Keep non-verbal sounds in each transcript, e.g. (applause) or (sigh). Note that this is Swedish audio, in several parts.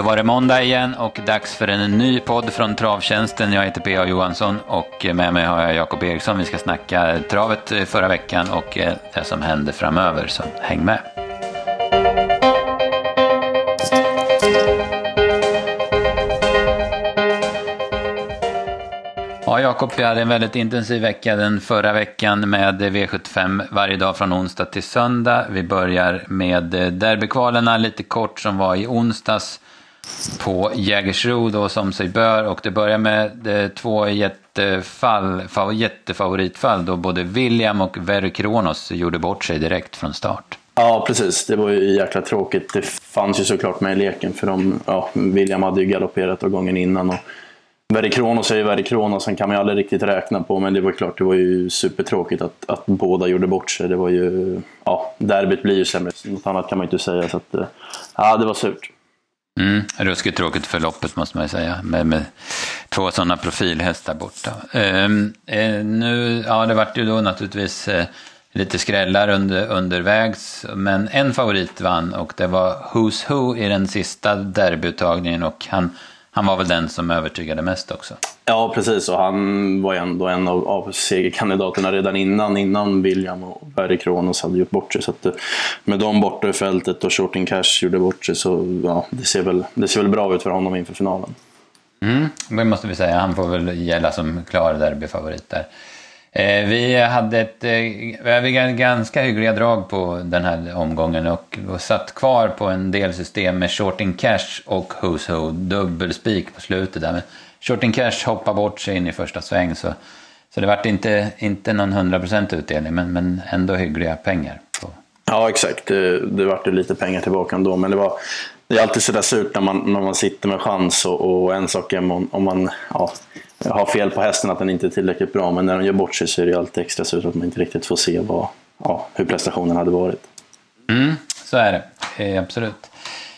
Då var det måndag igen och dags för en ny podd från Travtjänsten. Jag heter P.A. Johansson och med mig har jag Jakob Eriksson. Vi ska snacka travet eh, förra veckan och eh, det som händer framöver, så häng med. Ja, Jakob, vi hade en väldigt intensiv vecka den förra veckan med V75 varje dag från onsdag till söndag. Vi börjar med derbykvalerna lite kort som var i onsdags på Jägersro då som sig bör och det börjar med eh, två jättefall, jättefavoritfall då både William och Very Kronos gjorde bort sig direkt från start. Ja, precis. Det var ju jäkla tråkigt. Det fanns ju såklart med i leken för de, ja, William hade ju galopperat gången innan och Verry Kronos är ju Verry Kronos, sen kan man ju aldrig riktigt räkna på men det var klart, det var ju supertråkigt att, att båda gjorde bort sig. Det var ju, ja, derbyt blir ju sämre, något annat kan man ju inte säga så att, eh, ja, det var surt. Mm, ruskigt tråkigt för loppet måste man ju säga, med, med två sådana profilhästar borta. Ehm, eh, nu, ja det vart ju då naturligtvis eh, lite skrällar under, undervägs, men en favorit vann och det var Who's Who i den sista derbyuttagningen och han, han var väl den som övertygade mest också. Ja, precis. Och han var ju ändå en av, av segerkandidaterna redan innan, innan William och Barry Kronos hade gjort bort sig. Så att, eh, med dem borta i fältet och Shorting Cash gjorde bort sig så ja, det, ser väl, det ser väl bra ut för honom inför finalen. Mm, det måste vi säga. Han får väl gälla som klar derbyfavorit där. Eh, vi hade ett eh, vi hade ganska hyggliga drag på den här omgången och, och satt kvar på en del system med Shorting Cash och Who's Who, dubbelspik på slutet där. Men Shorting Cash hoppade bort sig in i första sväng så, så det vart inte, inte någon 100% utdelning men, men ändå hyggliga pengar. På. Ja exakt, det, det vart ju lite pengar tillbaka ändå men det var det är alltid sådär surt när man, när man sitter med chans och, och en sak är om, om man ja, har fel på hästen att den inte är tillräckligt bra men när de gör bort sig så är det alltid extra surt att man inte riktigt får se vad, ja, hur prestationen hade varit. Mm, så är det, eh, absolut.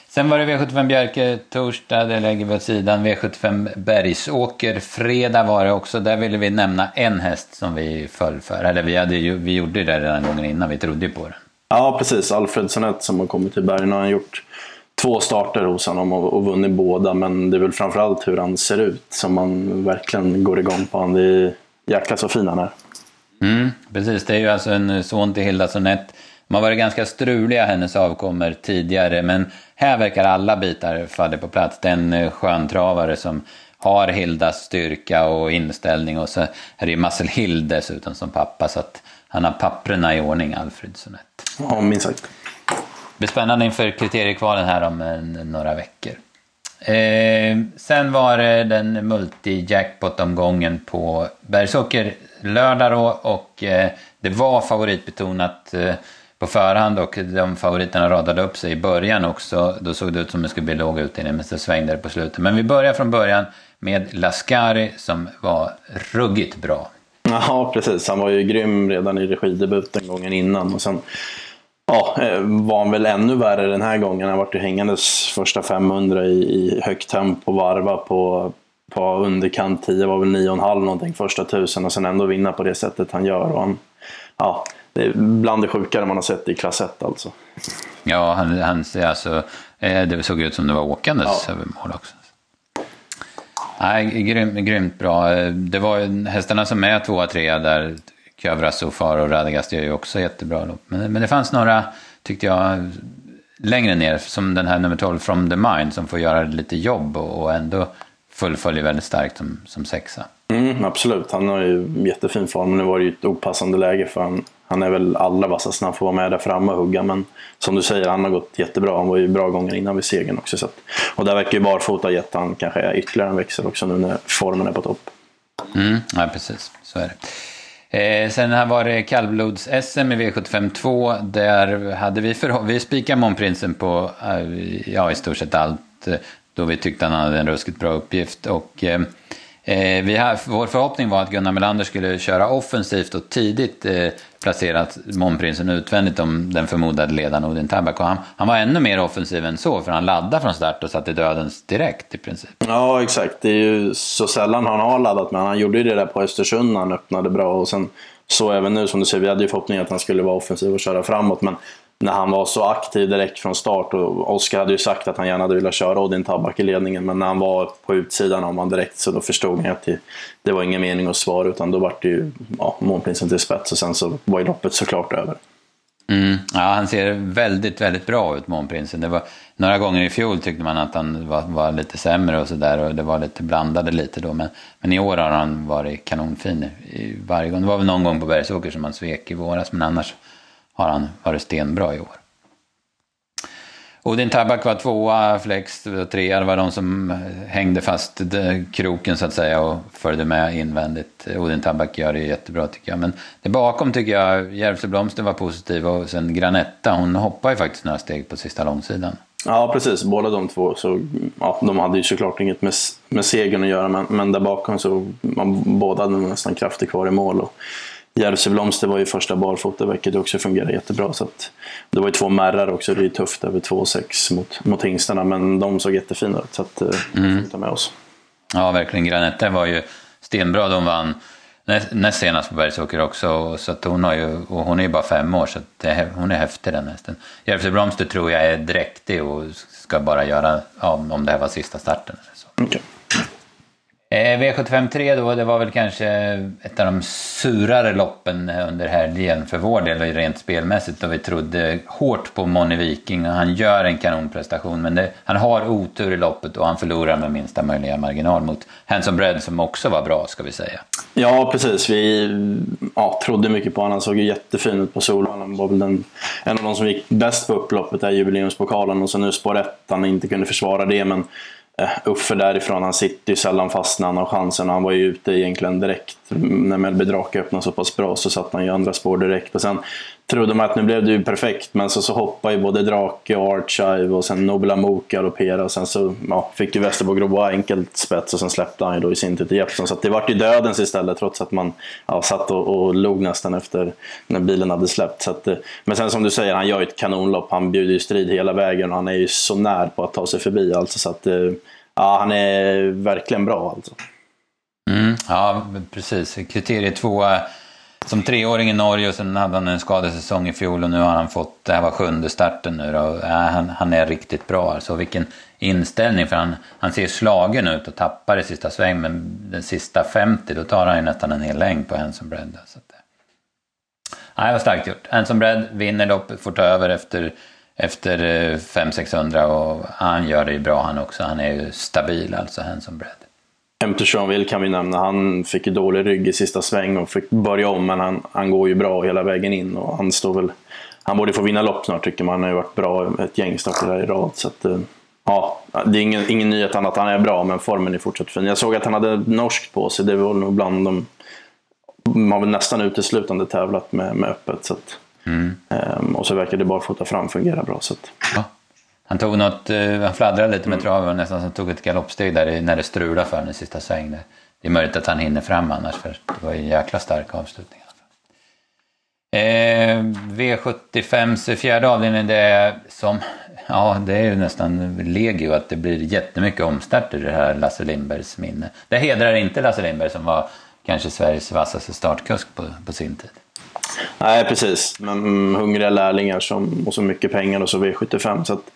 Sen var det V75 Bjerke torsdag, det lägger vi åt sidan. V75 Bergsåker fredag var det också. Där ville vi nämna en häst som vi föll för. Eller vi, hade ju, vi gjorde det redan gången innan, vi trodde ju på den. Ja, precis. Alfred Sonett som har kommit till Bergen har han gjort två starter hos honom och, och vunnit båda. Men det är väl framförallt hur han ser ut som man verkligen går igång på. Han är jäkla så fin han är. Mm, precis, det är ju alltså en son till Hilda Sonett. De har varit ganska struliga hennes avkommor tidigare men här verkar alla bitar falla på plats. Det är en sköntravare som har Hildas styrka och inställning och så är det ju Marcel Hild dessutom som pappa så att han har papprena i ordning, Alfred Sonett. Ja, minst sagt. Det blir spännande inför kriteriekvalen här om eh, en, några veckor. Eh, sen var det den multi-jackpot-omgången på Bergsåker lördag då och eh, det var favoritbetonat eh, på förhand och de favoriterna radade upp sig i början också. Då såg det ut som det skulle bli låg utdelning men så svängde det på slutet. Men vi börjar från början med Lascari som var ruggigt bra. Ja, precis. Han var ju grym redan i regidebuten gången innan. Och sen ja, eh, var han väl ännu värre den här gången. Han vart ju hängandes första 500 i, i högt tempo, varva på, på underkant 10, var väl 9,5 någonting första tusen och sen ändå vinna på det sättet han gör. Och han, ja, det är bland det sjukare man har sett i klass 1 alltså. Ja, han, han alltså, eh, det såg ut som det var åkandes ja. över mål också. Nej, grym, grymt bra. Det var hästarna som är tvåa, trea där. Kövras och Faro och Radagast gör ju också jättebra lopp. Men, men det fanns några, tyckte jag, längre ner. Som den här nummer 12, From the Mind, som får göra lite jobb och, och ändå fullföljer väldigt starkt som, som sexa. Mm, absolut, han har ju jättefin form. Nu var det ju ett opassande läge för han, han är väl allra vassast när han får vara med där framme och hugga. Men som du säger, han har gått jättebra. Han var ju bra gånger innan vid segern också. Så att, och där verkar ju barfota gett han kanske ytterligare en växel också nu när formen är på topp. Mm, ja, precis. Så är det. Eh, sen här var det kallblods-SM i V75 2. Där hade vi, för, vi spikat Månprinsen på eh, ja, i stort sett allt. Eh, då vi tyckte han hade en ruskigt bra uppgift. Och eh, eh, vi har, vår förhoppning var att Gunnar Melander skulle köra offensivt och tidigt eh, placerat Månprinsen utvändigt om den förmodade ledaren Odin Tabak. Och han, han var ännu mer offensiv än så, för han laddade från start och satte dödens direkt i princip. Ja, exakt. Det är ju så sällan han har laddat, men han gjorde ju det där på Östersund när han öppnade bra. Och sen så även nu, som du säger, vi hade ju förhoppningen att han skulle vara offensiv och köra framåt. Men när han var så aktiv direkt från start. Och Oskar hade ju sagt att han gärna hade velat köra Odin Tabak i ledningen. Men när han var på utsidan av man direkt så då förstod han att det, det, var ingen mening att svara. Utan då var det ju ja, månprinsen till spets och sen så var ju loppet såklart över. Mm. Ja, han ser väldigt, väldigt bra ut, Månprinsen. Det var, några gånger i fjol tyckte man att han var, var lite sämre och sådär och det var lite blandade lite då. Men, men i år har han varit kanonfin i varje gång. Det var väl någon gång på Bergsåker som han svek i våras, men annars har han varit stenbra i år. Odin Tabak var tvåa, Flex trea. Det var de som hängde fast kroken så att säga och följde med invändigt. Odin Tabak gör det jättebra tycker jag. Men det bakom tycker jag, Järvsöblomster var positiv och sen Granetta, hon hoppar ju faktiskt några steg på sista långsidan. Ja, precis. Båda de två. Så, ja, de hade ju såklart inget med, med segern att göra, men, men där bakom så man, båda hade nästan krafter kvar i mål. Och, Järvsö Blomster var ju första barfota, vilket också fungerade jättebra. Så att, det var ju två märrar också, det är ju tufft över 2,6 mot, mot hingstarna, men de såg jättefina ut. Så att, eh, mm. ta med oss. Ja, verkligen. Granette var ju stenbra. De vann näst senast på Bergsåker också. Så att hon, har ju, och hon är ju bara fem år, så det, hon är häftig den hästen. Järvsö Blomster tror jag är dräktig och ska bara göra, ja, om det här var sista starten. Eller så. Okay. Eh, V753 då, det var väl kanske ett av de surare loppen under helgen för vår del rent spelmässigt då vi trodde hårt på Moni Viking och han gör en kanonprestation men det, han har otur i loppet och han förlorar med minsta möjliga marginal mot Hanson Bread som också var bra ska vi säga. Ja precis, vi ja, trodde mycket på honom. Han såg ju jättefin ut på Solvalla. Han var väl en av de som gick bäst på upploppet, är jubileumspokalen och så nu spår 1, han inte kunde försvara det men Eh, Uffe därifrån. Han sitter ju sällan fast när han har chansen. Han var ju ute egentligen direkt. När Melby Drake öppnade så pass bra så satt han ju andra spår direkt. Och sen trodde man att nu blev det ju perfekt, men så, så hoppade ju både Drake och Archive och sen Nobel Amok och och sen så ja, fick ju Västerbo Grobois enkelt spets och sen släppte han ju då i sin tur till Jeppson. Så det vart ju dödens istället trots att man ja, satt och, och log nästan efter när bilen hade släppt. Så att, eh, men sen som du säger, han gör ju ett kanonlopp. Han bjuder ju strid hela vägen och han är ju så när på att ta sig förbi alltså. Så att, eh, ja, han är verkligen bra alltså. Mm, ja, precis. Kriterie två som treåring i Norge och sen hade han en skadesäsong i fjol och nu har han fått, det här var sjunde starten nu då. Ja, han, han är riktigt bra alltså. Vilken inställning för han, han ser slagen ut och tappar i sista sväng men den sista 50 då tar han ju nästan en hel längd på Hanson Bread. Så att, ja, det var starkt gjort. Hanson Bread vinner loppet, får ta över efter efter eh, 500-600 och han gör det ju bra han också. Han är ju stabil alltså, Hanson Bread. Emtershonville kan vi nämna. Han fick ju dålig rygg i sista sväng och fick börja om, men han, han går ju bra hela vägen in. Och han, står väl, han borde få vinna lopp snart tycker man. Han har ju varit bra ett gäng starter här i rad. Så att, eh, ja, det är ingen, ingen nyhet annat han är bra, men formen är fortsatt fin. Jag såg att han hade norskt på sig. Det var nog bland de... Man har väl nästan uteslutande tävlat med, med öppet. Så att, mm. um, och så verkar det bara fota fram fungera bra. Så att, ja. Han tog något, uh, han fladdrade lite med mm. traven nästan som tog ett galoppsteg där när det strulade för den sista sväng. Det är möjligt att han hinner fram annars för det var en jäkla stark avslutning. Eh, V75s fjärde avdelning, det är som, ja det är ju nästan legio att det blir jättemycket omstarter i det här Lasse Lindbergs minne. Det hedrar inte Lasse Lindberg som var kanske Sveriges vassaste startkusk på, på sin tid. Nej, precis. Men hungriga lärlingar som, och så mycket pengar och så V75. Så att,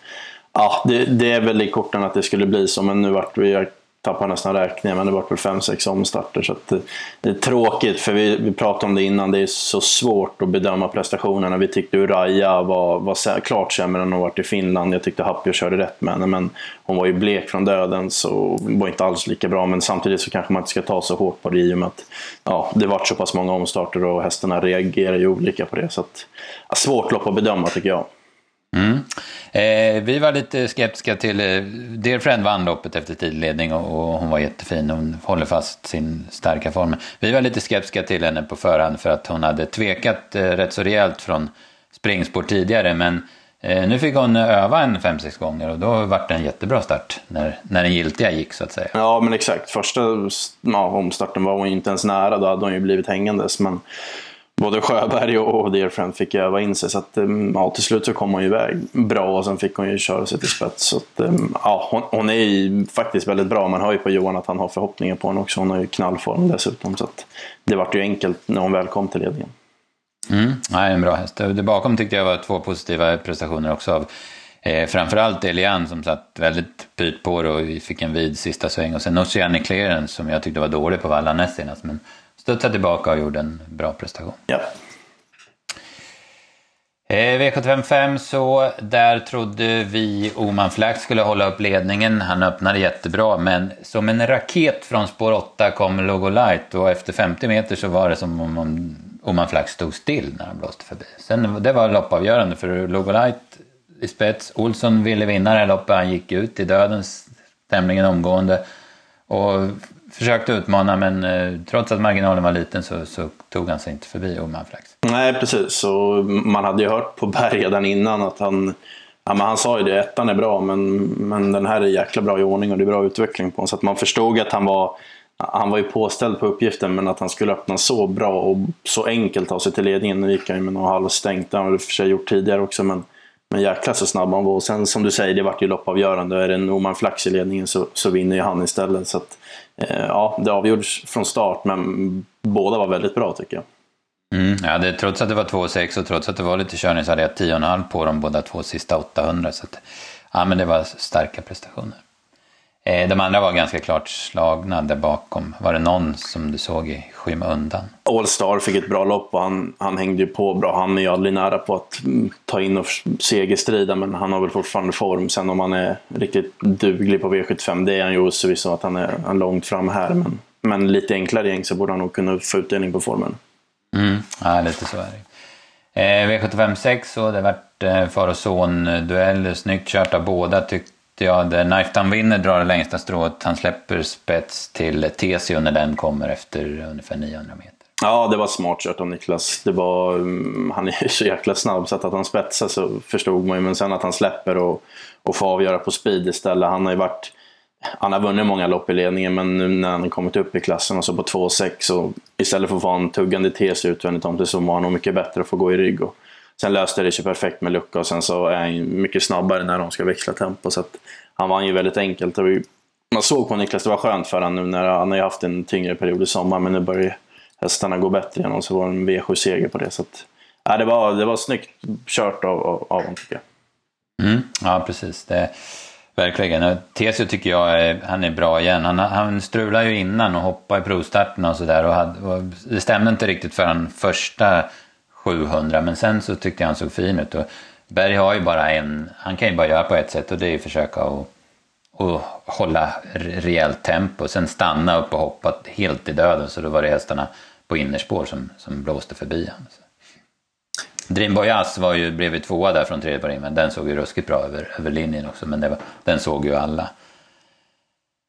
ja, det, det, är väl i korten att det skulle bli så, men nu vart vi, tappar nästan räkningen, men det vart väl fem sex omstarter. Så att, eh, det är tråkigt, för vi, vi pratade om det innan, det är så svårt att bedöma prestationerna. Vi tyckte Uraja var, var klart sämre än hon varit i Finland. Jag tyckte Happio körde rätt med henne, men hon var ju blek från döden så var inte alls lika bra. Men samtidigt så kanske man inte ska ta så hårt på det i och med att ja, det vart så pass många omstarter och hästarna reagerar ju olika på det. Så att, ja, svårt lopp att bedöma tycker jag. Mm. Eh, vi var lite skeptiska till... Eh, Dear Friend vann loppet efter tidledning och, och, hon var jättefin. Hon håller fast sin starka form. Vi var lite skeptiska till henne på förhand för att hon hade tvekat eh, rätt så rejält från springspår tidigare. Men Eh, nu fick hon öva en fem sex gånger och då vart det en jättebra start när, när den giltiga gick så att säga. Ja, men exakt. Första ja, omstarten var hon inte ens nära, då hade hon ju blivit hängandes. Men både Sjöberg och Dearfriend fick öva in sig. Så att, ehm, ja, till slut så kom hon ju iväg bra och sen fick hon ju köra sig till spets. Så att, ehm, ja, hon, hon är ju faktiskt väldigt bra. Man hör ju på Johan att han har förhoppningar på henne också. Hon har ju knallform dessutom. Så att, det vart ju enkelt när hon väl kom till ledningen. Mm, nej, en bra häst. Det bakom tyckte jag var två positiva prestationer också av eh, framförallt Elian som satt väldigt pyrt på det och fick en vid sista sväng. Och sen Oceanic Clearance som jag tyckte var dålig på Valla näst senast. Men studsade tillbaka och gjorde en bra prestation. Ja. Eh, V755 så där trodde vi Oman Flax skulle hålla upp ledningen. Han öppnade jättebra men som en raket från spår 8 kom Logo Light och efter 50 meter så var det som om Oman Flax stod still när han blåste förbi. Sen det var loppavgörande för Logo Light i spets. Olsson ville vinna det här loppet. Han gick ut i dödens tämligen omgående. Och försökte utmana men eh, trots att marginalen var liten så, så tog han sig inte förbi Oman Flax. Nej precis, så man hade ju hört på Berg redan innan att han Ja, men han sa ju det, ettan är bra men, men den här är jäkla bra i ordning och det är bra utveckling på honom. Så att man förstod att han var, han var ju påställd på uppgiften men att han skulle öppna så bra och så enkelt ta sig till ledningen. Nu gick han ju med något halvstängt, det har han för sig gjort tidigare också. Men, men jäkla så snabb han var. Och sen som du säger, det vart ju loppavgörande. Är det en Oman Flax i ledningen så, så vinner ju han istället. Så att, Eh, ja, det avgjordes från start men båda var väldigt bra tycker jag. Mm, ja, det, trots att det var 2,6 och trots att det var lite körning så hade jag 10,5 på de båda två sista 800. Så att, ja, men det var starka prestationer. Eh, de andra var ganska klart slagna där bakom. Var det någon som du såg i skymundan? All Star fick ett bra lopp och han, han hängde ju på bra. Han är ju aldrig nära på att ta in och segerstrida men han har väl fortfarande form. Sen om han är riktigt duglig på V75 det är han ju förvisso att han är, han är långt fram här. Men, men lite enklare gäng så borde han nog kunna få utdelning på formen. Mm, ja, lite så är det. Eh, V75 6 och det vart eh, far och son-duell. Snyggt kört av båda tyckte jag. Där Knifetown vinner drar det längsta strået. Han släpper spets till Tesio när den kommer efter ungefär 900 meter. Ja, det var smart kört av Niklas. Det var, um, han är ju så jäkla snabb så att, att han spetsar så förstod man ju. Men sen att han släpper och, och får avgöra på speed istället. Han har ju varit han har vunnit många lopp i ledningen men nu när han kommit upp i klassen och så på 2,6 och istället för att få en tuggande tes utvändigt om det så var han nog mycket bättre att få gå i rygg. Och sen löste det sig perfekt med lucka och sen så är han mycket snabbare när de ska växla tempo så att han vann ju väldigt enkelt. man såg på Niklas, det var skönt för honom nu när han har haft en tyngre period i sommar men nu börjar hästarna gå bättre igen och så var det en V7-seger på det. Så att, ja, det, var, det var snyggt kört av, av, av honom tycker jag. Mm, ja, precis. Det Verkligen. Tesio tycker jag är, han är bra igen. Han, han strulade ju innan och hoppade i provstarten och sådär. Och, och det stämde inte riktigt för han första 700 men sen så tyckte jag han såg fin ut. Och Berg har ju bara en, han kan ju bara göra på ett sätt och det är att försöka att och hålla rejält tempo. Sen stanna upp och hoppa helt i döden så då var det hästarna på innerspår som, som blåste förbi honom. Dreamboy Ass var ju, blev ju tvåa där från tredje på ringen. Den såg ju ruskigt bra över, över linjen också, men var, den såg ju alla.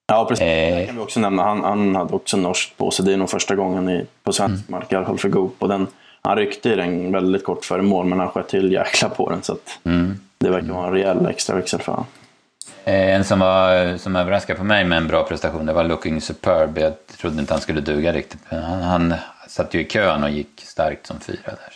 Ja, precis. Eh. Det kan vi också nämna. Han, han hade också norskt på sig. Det är nog första gången i, på svensk mm. mark, i alla fall för Goop. Och den, han ryckte i den väldigt kort före mål, men han sköt till jäkla på den. Så mm. det verkar vara en rejäl extra växel för honom. Eh, en som, var, som överraskade på mig med en bra prestation, det var Looking Superb. Jag trodde inte han skulle duga riktigt. Han, han satt ju i kön och gick starkt som fyra där.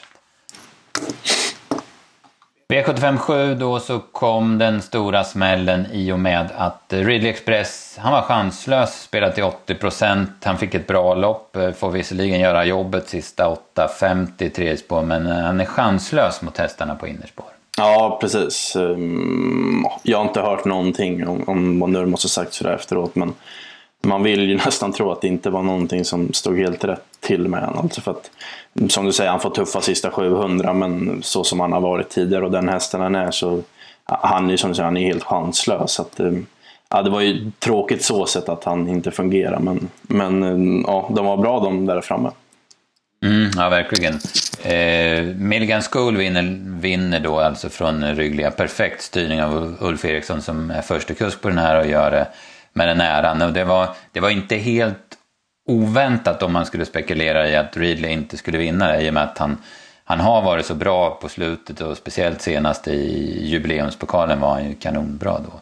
V757 då så kom den stora smällen i och med att Ridley Express, han var chanslös, spelade till 80%, han fick ett bra lopp, eh, får visserligen göra jobbet sista 8.50 tredje spår, men eh, han är chanslös mot hästarna på innerspår. Ja, precis. Ehm, jag har inte hört någonting om, om vad Nurmos har sagt sådär efteråt, men man vill ju (laughs) nästan tro att det inte var någonting som stod helt rätt till med honom. Alltså för att, som du säger, han får tuffa sista 700 men så som han har varit tidigare och den hästen han är så han är som du säger, han är helt chanslös. Att, eh, ja, det var ju tråkigt så sett att han inte fungerar men, men eh, ja, de var bra de där framme. Mm, ja, verkligen. Eh, Milligan School vinner, vinner då alltså från Ryggliga. Perfekt styrning av Ulf Eriksson som är första kusk på den här och gör det med den äran. Och det var, det var inte helt oväntat om man skulle spekulera i att Ridley inte skulle vinna det i och med att han, han har varit så bra på slutet och speciellt senast i jubileumspokalen var han ju kanonbra då.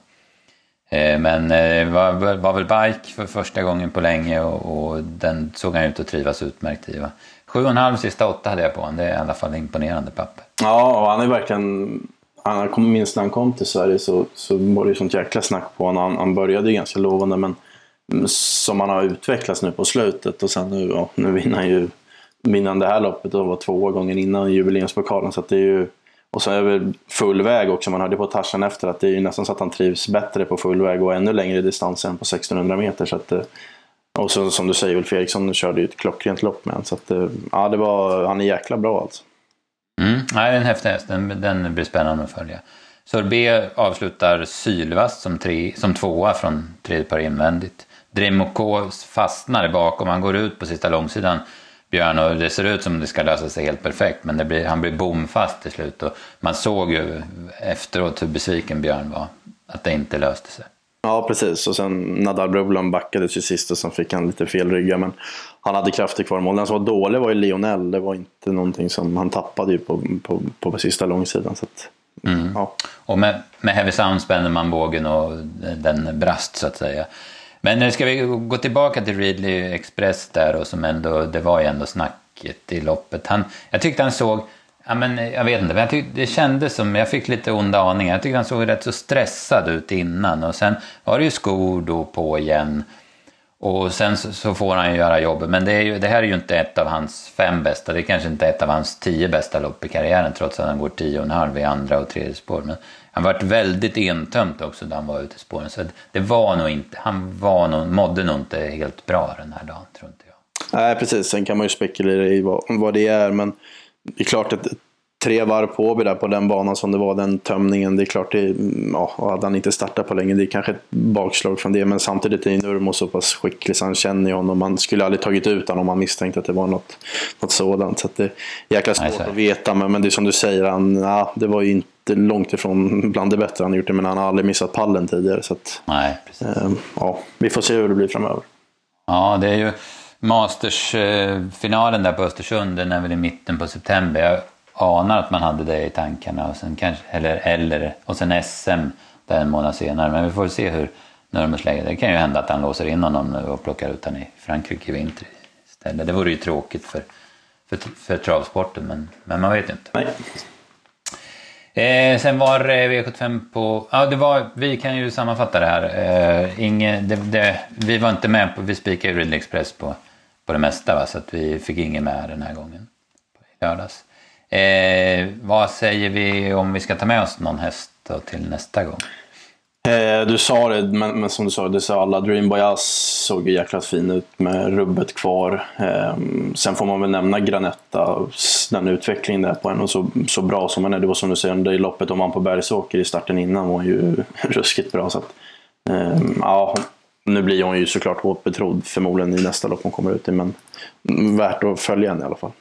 Eh, men eh, det var, var väl bike för första gången på länge och, och den såg han ut att trivas utmärkt i. Va? Sju och en halv sista åtta hade jag på honom. Det är i alla fall imponerande papper. Ja, och han är verkligen... Han kom, minst när han kom till Sverige så, så var det ju sånt jäkla snack på honom. Han, han började ju ganska lovande men som han har utvecklats nu på slutet och sen nu, ja, nu vinner han ju innan det här loppet och var två gånger innan jubileumspokalen. Så det är ju, och så är det full väg också. Man hörde på Tarzan efter att det är ju nästan så att han trivs bättre på full väg och ännu längre distans än på 1600 meter. Så att, eh, och så, som du säger, Ulf Eriksson körde ju ett klockrent lopp med honom. Så att, eh, ja, det var, han är jäkla bra alltså. Mm, nej, en häftig häst. Den, den blir spännande att följa. Sorbet avslutar sylvast som, tre, som tvåa från tredje par invändigt. Dremoco fastnar bakom, han går ut på sista långsidan Björn och det ser ut som det ska lösa sig helt perfekt men blir, han blir bomfast till slut och man såg ju efteråt hur besviken Björn var att det inte löste sig. Ja precis och sen Nadal Brublan backades ju sist och sen fick han lite fel rygga men han hade krafter kvar i mål. Den som var dålig var ju Lionel, det var inte någonting som han tappade ju på, på, på sista långsidan. Så att, mm. ja. Och med, med Heavy Sound spänner man bågen och den brast så att säga. Men nu ska vi gå tillbaka till Ridley Express där och som ändå, det var ju ändå snacket i loppet. Han, jag tyckte han såg, ja men jag vet inte, men jag tyckte, det kändes som, jag fick lite onda aningar. Jag tyckte han såg rätt så stressad ut innan och sen var det ju skor då på igen. Och sen så, får han ju göra jobbet, men det, är ju, det här är ju inte ett av hans fem bästa, det är kanske inte ett av hans tio bästa lopp i karriären trots att han går tio och en halv i andra och tredje spår. Men han varit väldigt entömt också när han var ute i spåren. Så det var nog inte, han var nog, mådde nog inte helt bra den här dagen, tror inte jag. Nej, precis. Sen kan man ju spekulera i vad, vad det är, men det är klart att tre varv på där på den banan som det var, den tömningen. Det är klart, det, ja, hade han inte startat på länge, det är kanske ett bakslag från det. Men samtidigt är Nurmo så pass skicklig så han känner ju honom. Man skulle aldrig tagit ut honom om man misstänkte att det var något, något sådant. Så det är jäkla svårt Nej, att veta. Men, men det är som du säger, han, ja, det var ju inte långt ifrån bland det bättre han gjort det. Men han har aldrig missat pallen tidigare. Så att, Nej, precis. Eh, ja, vi får se hur det blir framöver. Ja, det är ju Masters-finalen där på Östersund, den är väl i mitten på september. Jag anar att man hade det i tankarna. Och sen, kanske, eller, eller, och sen SM där en månad senare. Men vi får se hur Nurmos lägger det. kan ju hända att han låser in honom och plockar ut honom i Frankrike i vinter istället. Det vore ju tråkigt för, för, för travsporten, men, men man vet ju inte. Nej. Eh, sen var eh, V75 på... Ja, det var, vi kan ju sammanfatta det här. Eh, inge, det, det, vi var inte med på... Vi spikade ju Ridley Express på, på det mesta, va, så att vi fick ingen med den här gången. I lördags. Eh, vad säger vi om vi ska ta med oss någon häst till nästa gång? Eh, du sa det, men, men, som du sa, det sa alla. Dream Boyas såg ju jäkla fin ut med rubbet kvar. Eh, sen får man väl nämna Granetta, den utvecklingen där på henne. Så, så bra som han är. Det var som du säger, i loppet om han på Bergsåker i starten innan var ju (laughs) ruskigt bra. Så att, eh, ja, nu blir hon ju såklart hårt betrodd förmodligen i nästa lopp hon kommer ut i. Men värt att följa henne i alla fall.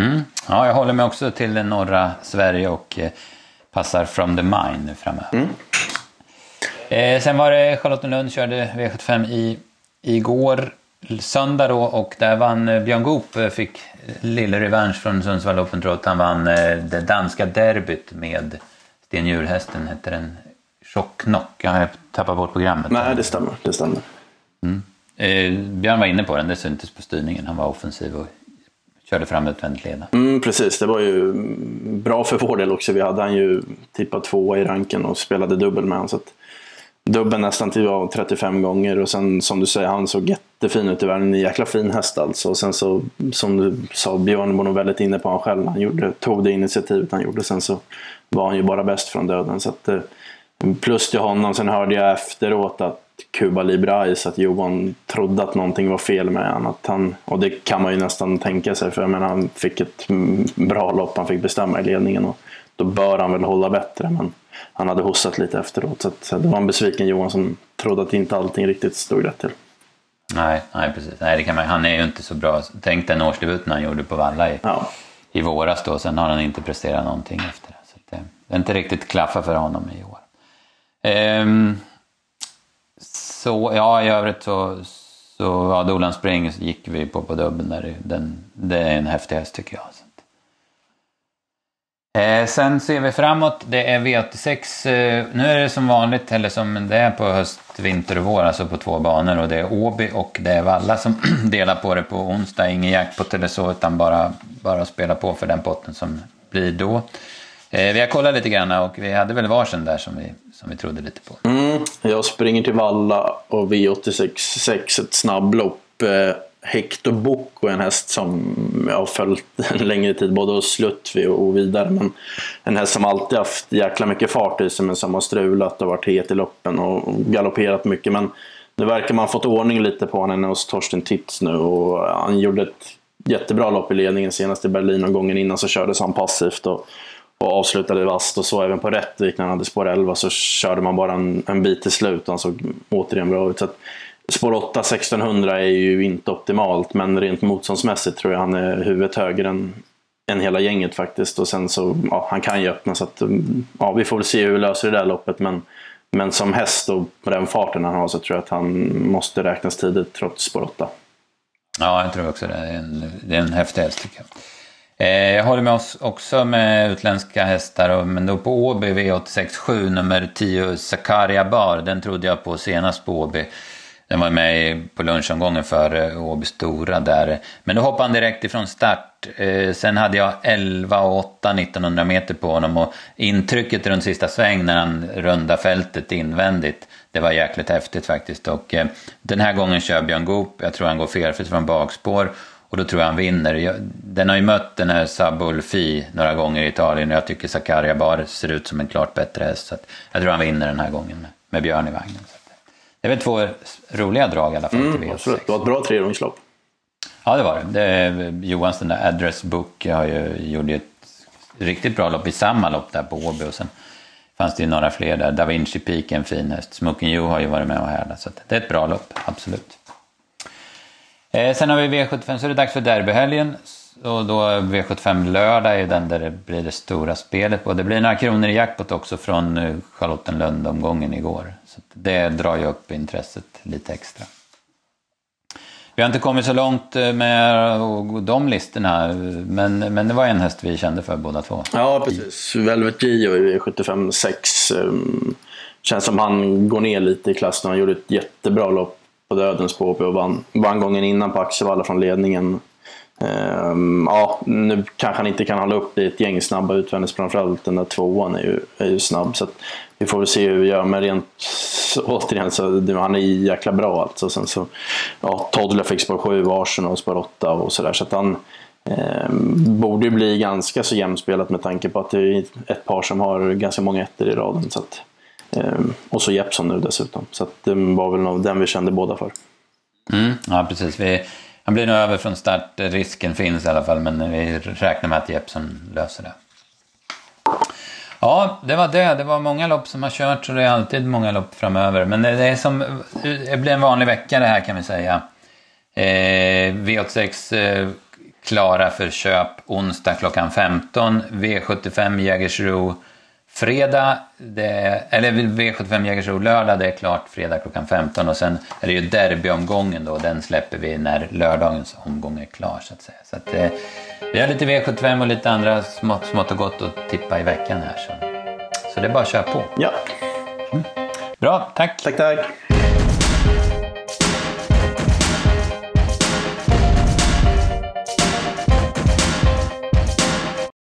Mm. Ja, jag håller mig också till norra Sverige och eh, passar from the mine framöver. Mm. Eh, sen var det Charlottenlund körde V75 i, igår, söndag då, och där vann eh, Björn Goop, eh, fick lille revansch från Sundsvall Open Trot. Han vann eh, det danska derbyt med Sten Hjulhästen, hette den Tjocknock. Jag har tappat bort programmet. Nej, det stämmer. Det stämmer. Mm. Eh, Björn var inne på den, det syntes på styrningen. Han var offensiv och körde fram utvändigt leda. Mm, precis, det var ju bra för vår del också. Vi hade han ju tippat tvåa i ranken och spelade dubbel med honom. Så att Dubben nästan till 35 gånger och sen som du säger, han såg jättefin ut i världen. En jäkla fin häst alltså. Och sen så, som du sa, Björn var nog väldigt inne på honom själv. Han gjorde, tog det initiativet han gjorde. Sen så var han ju bara bäst från döden. Så att, eh, plus till honom, sen hörde jag efteråt att Cuba Librais, att Johan trodde att någonting var fel med honom. Att han, och det kan man ju nästan tänka sig, för jag menar, han fick ett bra lopp, han fick bestämma i ledningen. Och då bör han väl hålla bättre. Men han hade hostat lite efteråt. Så, det var en besviken Johan som trodde att inte allting riktigt stod rätt till. Nej, nej precis. Nej, det kan man, han är ju inte så bra. Tänk den årsdebuten han gjorde på Valla i, ja. i våras då. Sen har han inte presterat någonting efter det. Så det, det är inte riktigt klaffa för honom i år. Ehm, så ja, i övrigt så, så ja, Dolan Spring gick vi på på dubben där. Den, det är en häftig häst tycker jag. Eh, sen ser vi framåt, det är V86. Eh, nu är det som vanligt, eller som det är på höst, vinter och vår, alltså på två banor. Och det är Åby och det är Valla som (clears throat) delar på det på onsdag. Ingen jackpot eller så, utan bara, bara spela på för den potten som blir då. Eh, vi har kollat lite grann och vi hade väl varsin där som vi, som vi trodde lite på. Mm, jag springer till Valla och V86 6, ett snabblopp. Eh, Hector Boko är en häst som jag har följt en (laughs) längre tid, både hos Lutvi och vidare. Men en häst som alltid haft jäkla mycket fart i sig, men som har strulat och varit het i loppen och galopperat mycket. Men nu verkar man ha fått ordning lite på honom hos Torsten Titz nu och han gjorde ett jättebra lopp i ledningen senast i Berlin och gången innan så kördes han passivt. Och, och avslutade vasst och så även på Rättvik när han hade spår 11 så körde man bara en, en bit till slut och han såg återigen bra ut. Så att, Spår 8 1600 är ju inte optimalt, men rent motståndsmässigt tror jag han är huvudet högre än, än hela gänget faktiskt. Och sen så, ja, han kan ju öppna så att, mm, ja, vi får väl se hur vi löser det där loppet. Men, men som häst och på den farten han har så tror jag att han måste räknas tidigt trots spår 8. Ja, jag tror också det. Det är en, det är en häftig häst tycker jag. Eh, jag håller med oss också med utländska hästar, men då på Åby V867 nummer 10 Zakaria Bar, den trodde jag på senast på Åby. Den var med på lunchomgången för eh, Åby Stora där. Men då hoppade han direkt ifrån start. Eh, sen hade jag 11 och 8 1900 meter på honom och intrycket runt sista sväng när han runda fältet invändigt. Det var jäkligt häftigt faktiskt. Och eh, den här gången kör Björn Goop. Jag tror han går felfritt från bakspår. Och då tror jag han vinner. Den har ju mött den här Sabulfi några gånger i Italien och jag tycker Zakaria Bar ser ut som en klart bättre häst. Så jag tror han vinner den här gången med, med Björn i vagnen. Så det är väl två roliga drag i alla fall mm, till V86. Det var ett bra trehjulslopp. Ja, det var det. det Johans den där Address Book har ju, gjorde ett riktigt bra lopp i samma lopp där på Åby. Och sen fanns det ju några fler där. Da Vinci Peak är en fin häst. Smoking You har ju varit med och härdat. Så det är ett bra lopp, absolut. Eh, sen har vi V75, så är det dags för derbyhelgen. Och då V75 lördag är den där det blir det stora spelet. Och det blir några kronor i jackpot också från eh, Charlottenlund-omgången igår. Så det drar ju upp intresset lite extra. Vi har inte kommit så långt eh, med de listorna, men, men det var en häst vi kände för båda två. Ja, precis. Velvet Gio i V75 6. Ehm, känns som han går ner lite i klassen. Han gjorde ett jättebra lopp på Dödens på och vann, vann gången innan på Axevalla från ledningen. Um, ja, nu kanske han inte kan hålla upp det i ett gäng snabba utvändigt, framförallt den där tvåan är ju, är ju snabb. Så vi får väl se hur vi gör, men rent (laughs) återigen så han är jäkla bra alltså. Sen så, ja, Toddler fick spår 7, Arsenal spår 8 och sådär. Så att han eh, borde ju bli ganska så jämspelat med tanke på att det är ett par som har ganska många ettor i raden. Så att, eh, och så Jeppson nu dessutom. Så att det var väl den vi kände båda för. Mm, ja, precis. Vi han blir nog över från start, risken finns i alla fall, men vi räknar med att Jeppsson löser det. Ja, det var det. Det var många lopp som har kört, så det är alltid många lopp framöver. Men det är som, det blir en vanlig vecka det här kan vi säga. Eh, V86 eh, klara för köp onsdag klockan 15. V75 Jägersro fredag, det, eller V75 Jägersro lördag, det är klart fredag klockan 15 och sen är det ju derbyomgången då, den släpper vi när lördagens omgång är klar så att säga. Så att, eh, vi har lite V75 och lite andra smått, smått och gott att tippa i veckan här så, så det är bara att köra på. Ja. Mm. Bra, tack! Tack, tack!